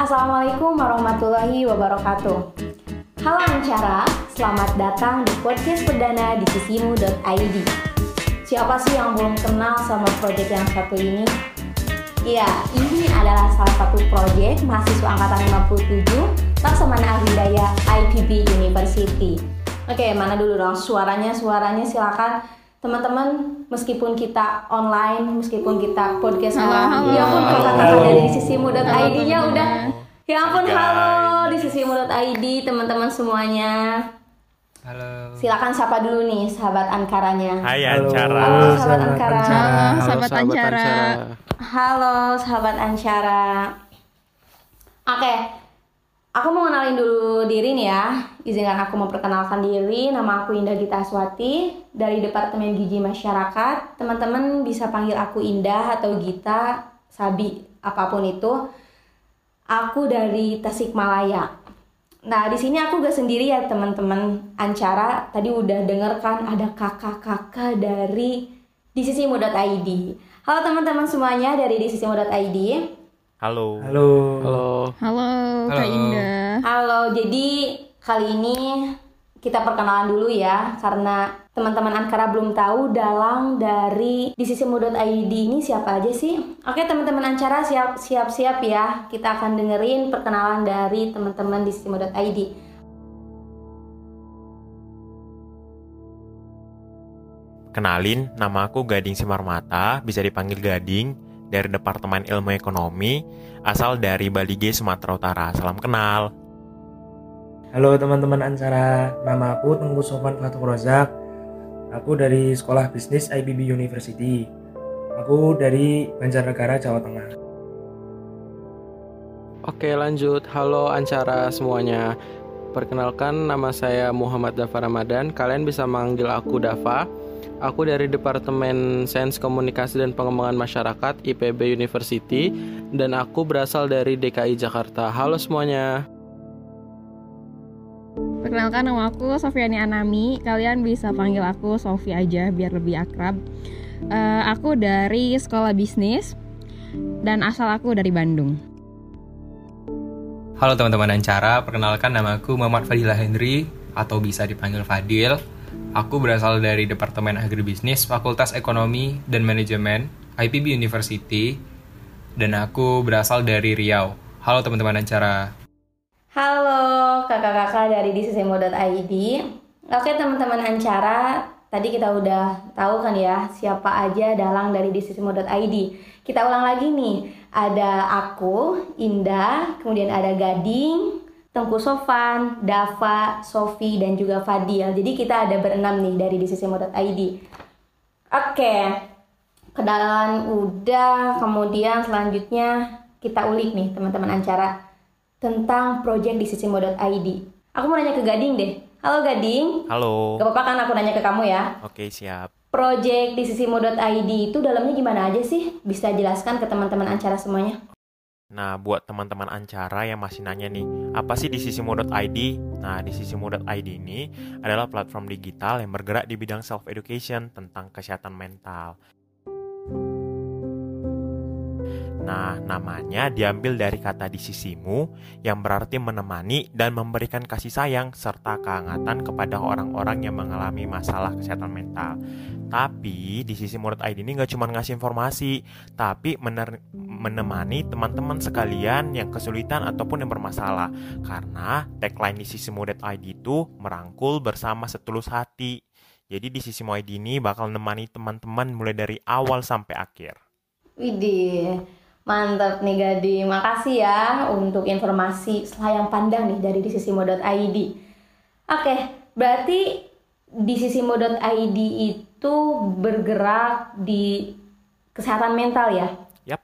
Assalamualaikum warahmatullahi wabarakatuh. Halo Ancara, selamat datang di podcast perdana di sisimu.id. Siapa sih yang belum kenal sama proyek yang satu ini? Ya, ini adalah salah satu proyek mahasiswa angkatan 57 Laksamana Ahidaya IPB University. Oke, mana dulu dong suaranya? Suaranya silakan teman-teman meskipun kita online meskipun kita podcast Halo, halo. ya ampun Halo. kakak-kakak dari sisimu.id nya Halo, udah ya ampun Guys. halo di sisimu.id teman-teman semuanya Halo. silakan sapa dulu nih sahabat Ankaranya Hai Halo. Ancara. Halo, sahabat Ankara. Halo, sahabat Ancara. Halo sahabat Ancara. Oke, aku mau kenalin dulu diri nih ya. Izinkan aku memperkenalkan diri. Nama aku Indah Gita Aswati dari Departemen Gizi Masyarakat. Teman-teman bisa panggil aku Indah atau Gita, Sabi, apa pun itu. Aku dari Tasikmalaya. Nah, di sini aku gak sendiri ya teman-teman Ancara. Tadi udah denger kan ada kakak-kakak dari disisimu.id. Halo teman-teman semuanya dari disisimu.id. Halo. Halo. Halo. Halo, Kak Halo. Indah. Halo, jadi kali ini kita perkenalan dulu ya karena teman-teman Ankara belum tahu dalang dari disisimu.id ini siapa aja sih? Oke, teman-teman Ankara siap siap-siap ya. Kita akan dengerin perkenalan dari teman-teman disisimu.id. Kenalin, nama aku Gading Simarmata, bisa dipanggil Gading, dari Departemen Ilmu Ekonomi, asal dari Balige, Sumatera Utara. Salam kenal. Halo teman-teman Ancara, nama aku Tengku Sofan Fatuk Rozak. Aku dari Sekolah Bisnis IBB University. Aku dari Banjarnegara, Jawa Tengah. Oke lanjut, halo Ancara semuanya Perkenalkan nama saya Muhammad Dafa Ramadan Kalian bisa manggil aku Dafa Aku dari Departemen Sains Komunikasi dan Pengembangan Masyarakat IPB University Dan aku berasal dari DKI Jakarta Halo semuanya Perkenalkan nama aku Sofiani Anami. Kalian bisa panggil aku Sofi aja biar lebih akrab. Eh, aku dari sekolah bisnis dan asal aku dari Bandung. Halo teman-teman Ancara, perkenalkan namaku Muhammad Fadilah Henry atau bisa dipanggil Fadil. Aku berasal dari Departemen Agribisnis Fakultas Ekonomi dan Manajemen IPB University dan aku berasal dari Riau. Halo teman-teman Ancara. Halo kakak-kakak dari disisimu.id. Oke teman-teman Ancara, tadi kita udah tahu kan ya siapa aja dalang dari disisimu.id. Kita ulang lagi nih, ada aku, Indah, kemudian ada Gading, Tengku Sofan, Dava, Sofi, dan juga Fadil. Jadi kita ada berenam nih dari disisimu.id. Oke, kenalan udah, kemudian selanjutnya kita ulik nih teman-teman Ancara tentang project di sisimo.id. Aku mau nanya ke Gading deh. Halo Gading, Halo. gak apa-apa kan aku nanya ke kamu ya? Oke, siap. Project di sisimo.id itu dalamnya gimana aja sih? Bisa jelaskan ke teman-teman Ancara semuanya? Nah, buat teman-teman Ancara yang masih nanya nih, apa sih di sisimu.id? Nah, di sisimu.id ini adalah platform digital yang bergerak di bidang self-education tentang kesehatan mental. Nah, namanya diambil dari kata di sisimu yang berarti menemani dan memberikan kasih sayang serta kehangatan kepada orang-orang yang mengalami masalah kesehatan mental. Tapi di sisi murid ID ini nggak cuma ngasih informasi, tapi mener- menemani teman-teman sekalian yang kesulitan ataupun yang bermasalah. Karena tagline di sisi murid ID itu merangkul bersama setulus hati. Jadi di sisi ID ini bakal menemani teman-teman mulai dari awal sampai akhir. Widih, mantap nih Gading. Makasih ya untuk informasi selayang pandang nih dari disisimo.id. Oke, berarti disisimo.id itu bergerak di kesehatan mental ya? Yap,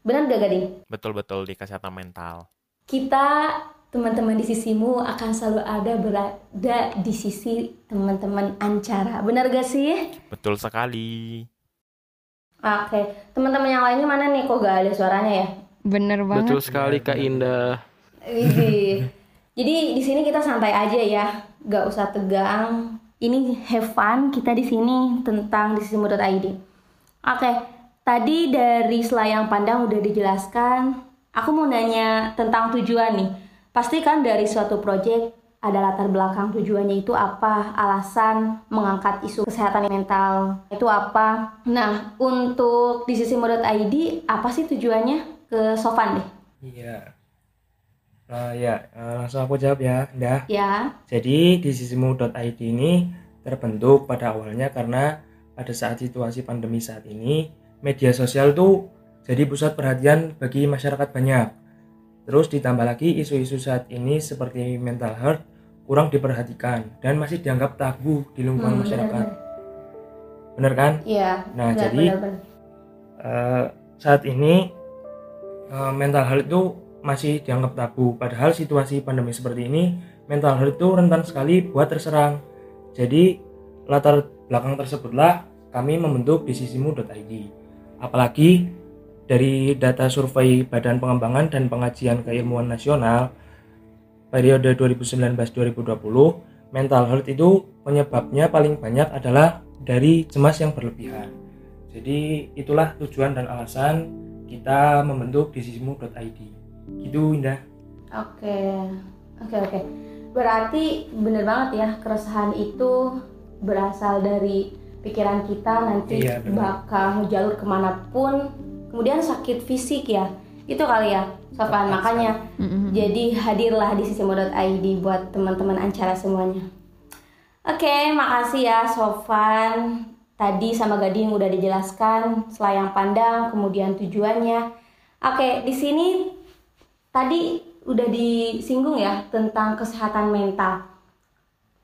Benar gak Gading? betul-betul di kesehatan mental. kita teman-teman di sisimu akan selalu ada berada di sisi teman-teman Ancara. Benar gak sih? Betul sekali. Oke, teman-teman yang lainnya mana nih? Kok gak ada suaranya ya? Bener banget. Betul sekali Kak Indah. Jadi di sini kita santai aja ya, gak usah tegang. Ini have fun kita di sini tentang disisimu.id. Oke, tadi dari selayang pandang udah dijelaskan aku mau nanya tentang tujuan nih. Pasti kan dari suatu proyek ada latar belakang tujuannya itu apa, alasan mengangkat isu kesehatan mental itu apa. Nah, untuk di sisi mod.id apa sih tujuannya ke Sofan deh? Iya. Nah, ya, eh, langsung aku jawab ya, Indah. Ya, Jadi di sisimu.id ini terbentuk pada awalnya karena pada saat situasi pandemi saat ini media sosial tuh jadi pusat perhatian bagi masyarakat banyak. Terus ditambah lagi isu-isu saat ini seperti mental health kurang diperhatikan dan masih dianggap tabu di lingkungan Hmm, masyarakat. Bener kan? iya. Nah, benar, jadi benar-benar. Eh, saat ini eh, mental health itu masih dianggap tabu. Padahal situasi pandemi seperti ini mental health itu rentan sekali buat terserang. Jadi latar belakang tersebutlah kami membentuk disisimu.id apalagi dari data survei Badan Pengembangan dan Pengajian Keilmuan Nasional periode 2019-2020 mental health itu penyebabnya paling banyak adalah dari cemas yang berlebihan. Jadi itulah tujuan dan alasan kita membentuk disisimu.id. Gitu Indah. Oke, oke, oke. Berarti bener banget ya keresahan itu berasal dari pikiran kita nanti Iya, bakal jalur ke mana pun. Kemudian sakit fisik ya, itu kali ya, Sofan. Tepat Makanya Mm-mm. jadi hadirlah di sisimo.id buat teman-teman Ancara semuanya. Oke, makasih ya Sofan. Tadi sama Gading udah dijelaskan selayang pandang, kemudian tujuannya. Oke, di sini tadi udah disinggung ya tentang kesehatan mental.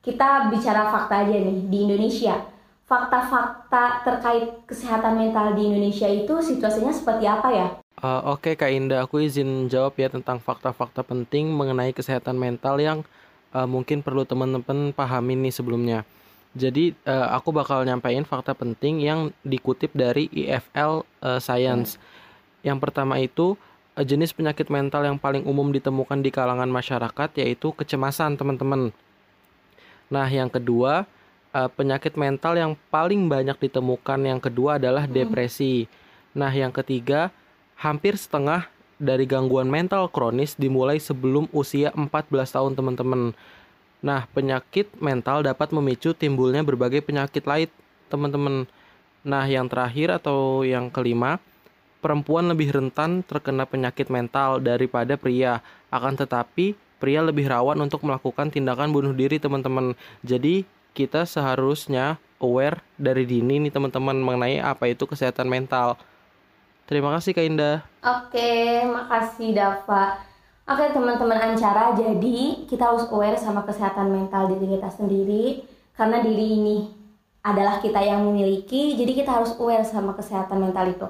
Kita bicara fakta aja nih di Indonesia. Fakta-fakta terkait kesehatan mental di Indonesia itu situasinya seperti apa ya? Eh, Oke Kak Indah, aku izin jawab ya tentang fakta-fakta penting mengenai kesehatan mental yang eh, mungkin perlu teman-teman pahami nih sebelumnya. Jadi eh, aku bakal nyampein fakta penting yang dikutip dari IFL eh, Science. Yang pertama itu jenis penyakit mental yang paling umum ditemukan di kalangan masyarakat yaitu kecemasan teman-teman. Nah yang kedua eh, penyakit mental yang paling banyak ditemukan yang kedua adalah depresi. Nah yang ketiga hampir setengah dari gangguan mental kronis dimulai sebelum usia 14 tahun teman-teman. Nah, penyakit mental dapat memicu timbulnya berbagai penyakit lain teman-teman. Nah, yang terakhir atau yang kelima, perempuan lebih rentan terkena penyakit mental daripada pria. Akan tetapi, pria lebih rawan untuk melakukan tindakan bunuh diri teman-teman. Jadi, kita seharusnya aware dari dini nih teman-teman mengenai apa itu kesehatan mental. Terima kasih Kak Indah. Oke, makasih Dava. Oke teman-teman Ancara, jadi kita harus aware sama kesehatan mental diri kita sendiri karena diri ini adalah kita yang memiliki, jadi kita harus aware sama kesehatan mental itu.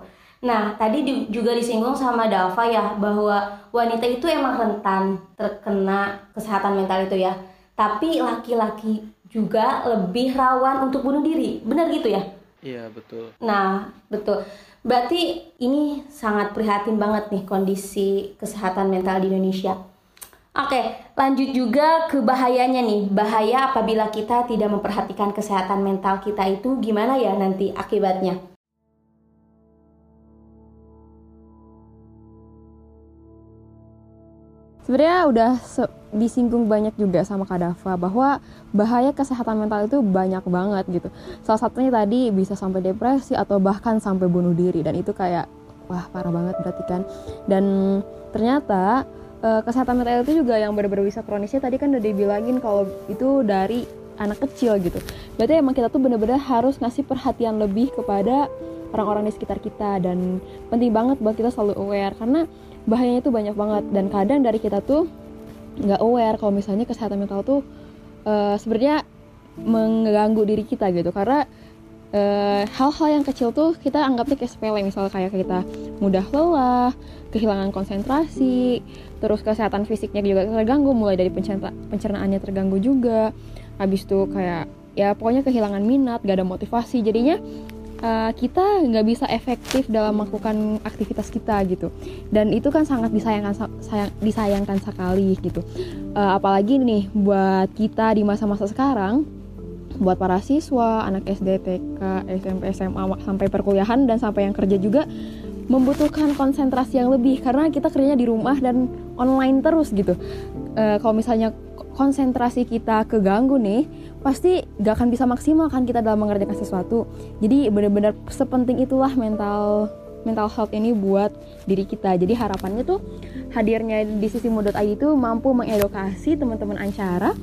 Nah, tadi di- juga disinggung sama Dava ya bahwa wanita itu emang rentan terkena kesehatan mental itu ya. Tapi laki-laki juga lebih rawan untuk bunuh diri. Benar gitu ya? Iya, betul. Nah, betul. Berarti ini sangat prihatin banget nih kondisi kesehatan mental di Indonesia. Oke, lanjut juga ke bahayanya nih. Bahaya apabila kita tidak memperhatikan kesehatan mental kita itu gimana ya nanti akibatnya? Sebenarnya udah se- disinggung banyak juga sama Kak Dava bahwa bahaya kesehatan mental itu banyak banget gitu. Salah satunya tadi bisa sampai depresi atau bahkan sampai bunuh diri dan itu kayak wah parah banget berarti kan. Dan ternyata eh, kesehatan mental itu juga yang benar-benar bisa kronisnya tadi kan udah dibilangin kalau itu dari anak kecil gitu. Berarti emang kita tuh benar-benar harus ngasih perhatian lebih kepada orang-orang di sekitar kita dan penting banget buat kita selalu aware karena bahayanya itu banyak banget. Dan kadang dari kita tuh nggak aware kalau misalnya kesehatan mental tuh eh, sebenarnya mengganggu diri kita gitu. Karena eh, hal-hal yang kecil tuh kita anggapnya kayak sepele. Misalnya kayak kita mudah lelah kehilangan konsentrasi terus kesehatan fisiknya juga terganggu. Mulai dari pencerna- pencernaannya terganggu juga. Habis itu kayak ya pokoknya kehilangan minat gak ada motivasi. Jadinya uh, kita nggak bisa efektif dalam melakukan aktivitas kita gitu. Dan itu kan sangat disayangkan sa- sayang, disayangkan sekali gitu. Uh, apalagi nih buat kita di masa-masa sekarang buat para siswa anak SD TK SMP SMA sampai perkuliahan dan sampai yang kerja juga membutuhkan konsentrasi yang lebih. Karena kita kerjanya di rumah dan online terus gitu. E, kalau misalnya konsentrasi kita keganggu nih, pasti gak akan bisa maksimal kan kita dalam mengerjakan sesuatu. Jadi benar-benar sepenting itulah mental mental health ini buat diri kita. Jadi harapannya tuh hadirnya di sisi modot.id itu mampu mengedukasi teman-teman Ancara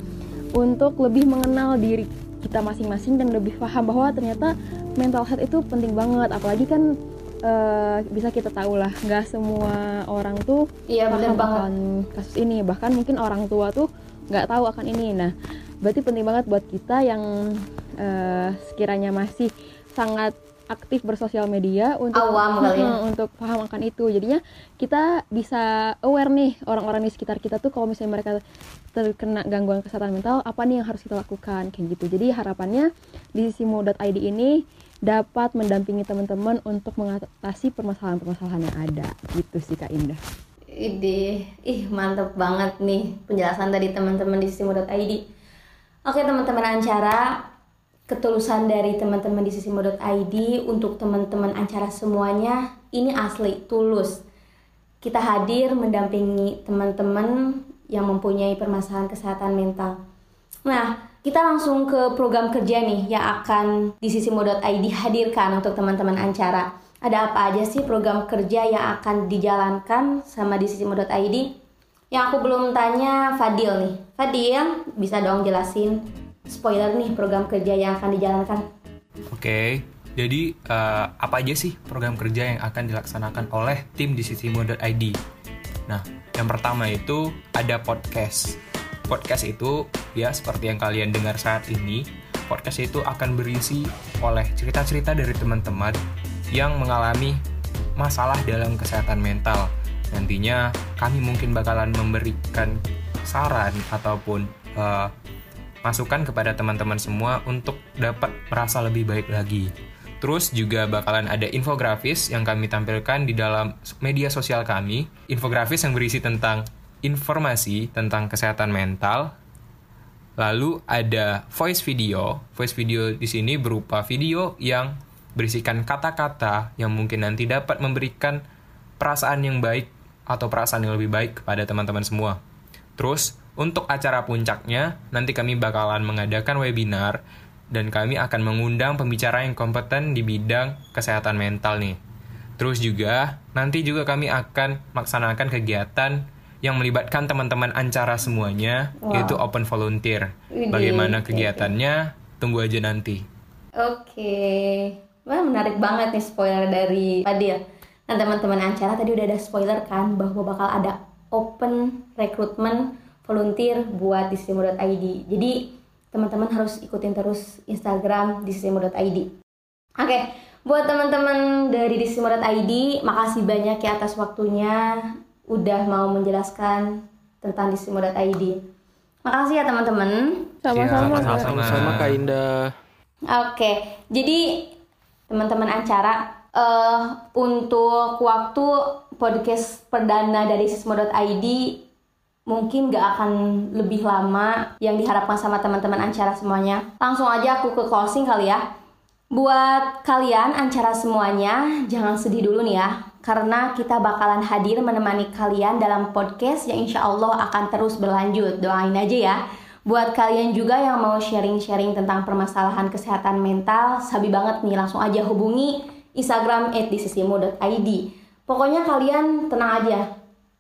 untuk lebih mengenal diri kita masing-masing dan lebih paham bahwa ternyata mental health itu penting banget apalagi kan uh, bisa kita tahu lah nggak semua orang tuh iya, paham akan kasus ini bahkan mungkin orang tua tuh nggak tahu akan ini nah berarti penting banget buat kita yang uh, sekiranya masih sangat aktif bersosial media untuk awam kali ya. untuk paham akan itu jadinya kita bisa aware nih orang-orang di sekitar kita tuh kalau misalnya mereka terkena gangguan kesehatan mental apa nih yang harus kita lakukan kayak gitu jadi harapannya di simo.id ini dapat mendampingi teman-teman untuk mengatasi permasalahan-permasalahan yang ada gitu sih Kak Indah. Ide, ih mantep banget nih penjelasan dari teman-teman di sisimo.id. Oke teman-teman Ancara, ketulusan dari teman-teman di sisimo.id untuk teman-teman Ancara semuanya ini asli, tulus. Kita hadir mendampingi teman-teman yang mempunyai permasalahan kesehatan mental. Nah, kita langsung ke program kerja nih yang akan di sisi Sisimo.id hadirkan untuk teman-teman Ancara. Ada apa aja sih program kerja yang akan dijalankan sama di sisi Sisimo.id? Yang aku belum tanya Fadil nih. Fadil, bisa dong jelasin spoiler nih program kerja yang akan dijalankan? Oke, jadi uh, apa aja sih program kerja yang akan dilaksanakan oleh tim di sisi Sisimo.id? Nah, yang pertama itu ada podcast podcast itu ya seperti yang kalian dengar saat ini podcast itu akan berisi oleh cerita-cerita dari teman-teman yang mengalami masalah dalam kesehatan mental nantinya kami mungkin bakalan memberikan saran ataupun uh, masukan kepada teman-teman semua untuk dapat merasa lebih baik lagi. Terus juga bakalan ada infografis yang kami tampilkan di dalam media sosial kami. Infografis yang berisi tentang informasi tentang kesehatan mental. Lalu ada voice video. Voice video di sini berupa video yang berisikan kata-kata yang mungkin nanti dapat memberikan perasaan yang baik atau perasaan yang lebih baik kepada teman-teman semua. Terus, untuk acara puncaknya, nanti kami bakalan mengadakan webinar dan kami akan mengundang pembicara yang kompeten di bidang kesehatan mental nih. Terus juga, nanti juga kami akan melaksanakan kegiatan yang melibatkan teman-teman Ancara semuanya, wow. yaitu open volunteer. Bagaimana kegiatannya? Tunggu aja nanti. Oke, okay. wah menarik banget nih spoiler dari Fadil. Nah teman-teman Ancara tadi udah ada spoiler kan bahwa bakal ada open rekrutmen volunteer buat di sisimo.id. Jadi teman-teman harus ikutin terus Instagram di sisimo.id. Oke, okay. buat teman-teman dari disimo.id, makasih banyak ya atas waktunya udah mau menjelaskan tentang disimo.id. Makasih ya teman-teman. Sama-sama. Ya, sama-sama Kak Indah. Oke, jadi teman-teman acara uh, untuk waktu podcast perdana dari sismo.id mungkin gak akan lebih lama yang diharapkan sama teman-teman acara semuanya. Langsung aja aku ke closing kali ya. Buat kalian acara semuanya, jangan sedih dulu nih ya, karena kita bakalan hadir menemani kalian dalam podcast yang insya Allah akan terus berlanjut. Doain aja ya. Buat kalian juga yang mau sharing-sharing tentang permasalahan kesehatan mental, sabi banget nih, langsung aja hubungi Instagram @disisimu.id. Pokoknya kalian tenang aja,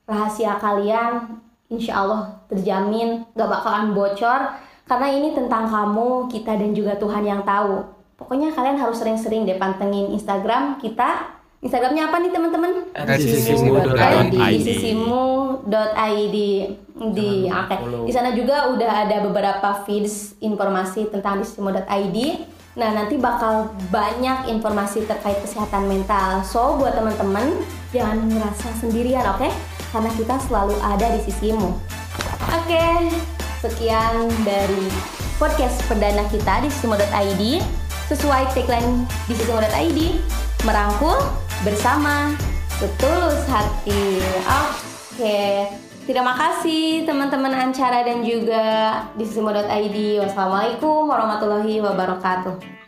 rahasia kalian insya Allah terjamin gak bakalan bocor, karena ini tentang kamu, kita dan juga Tuhan yang tahu. Pokoknya kalian harus sering-sering deh pantengin Instagram kita. Instagramnya apa nih teman-teman? Sisimu.id. Sisimu.id di oke. Di sana juga udah ada beberapa feeds informasi tentang sisimu.id. Nah, nanti bakal banyak informasi terkait kesehatan mental. So, buat teman-teman jangan ngerasa sendirian, oke? Okay? Karena kita selalu ada di sisimu. Oke, okay, sekian dari podcast perdana kita di sisimu.id sesuai tagline di sisimo.id merangkul bersama setulus hati oke terima kasih teman-teman Ancara dan juga di sisimo.id wassalamualaikum warahmatullahi wabarakatuh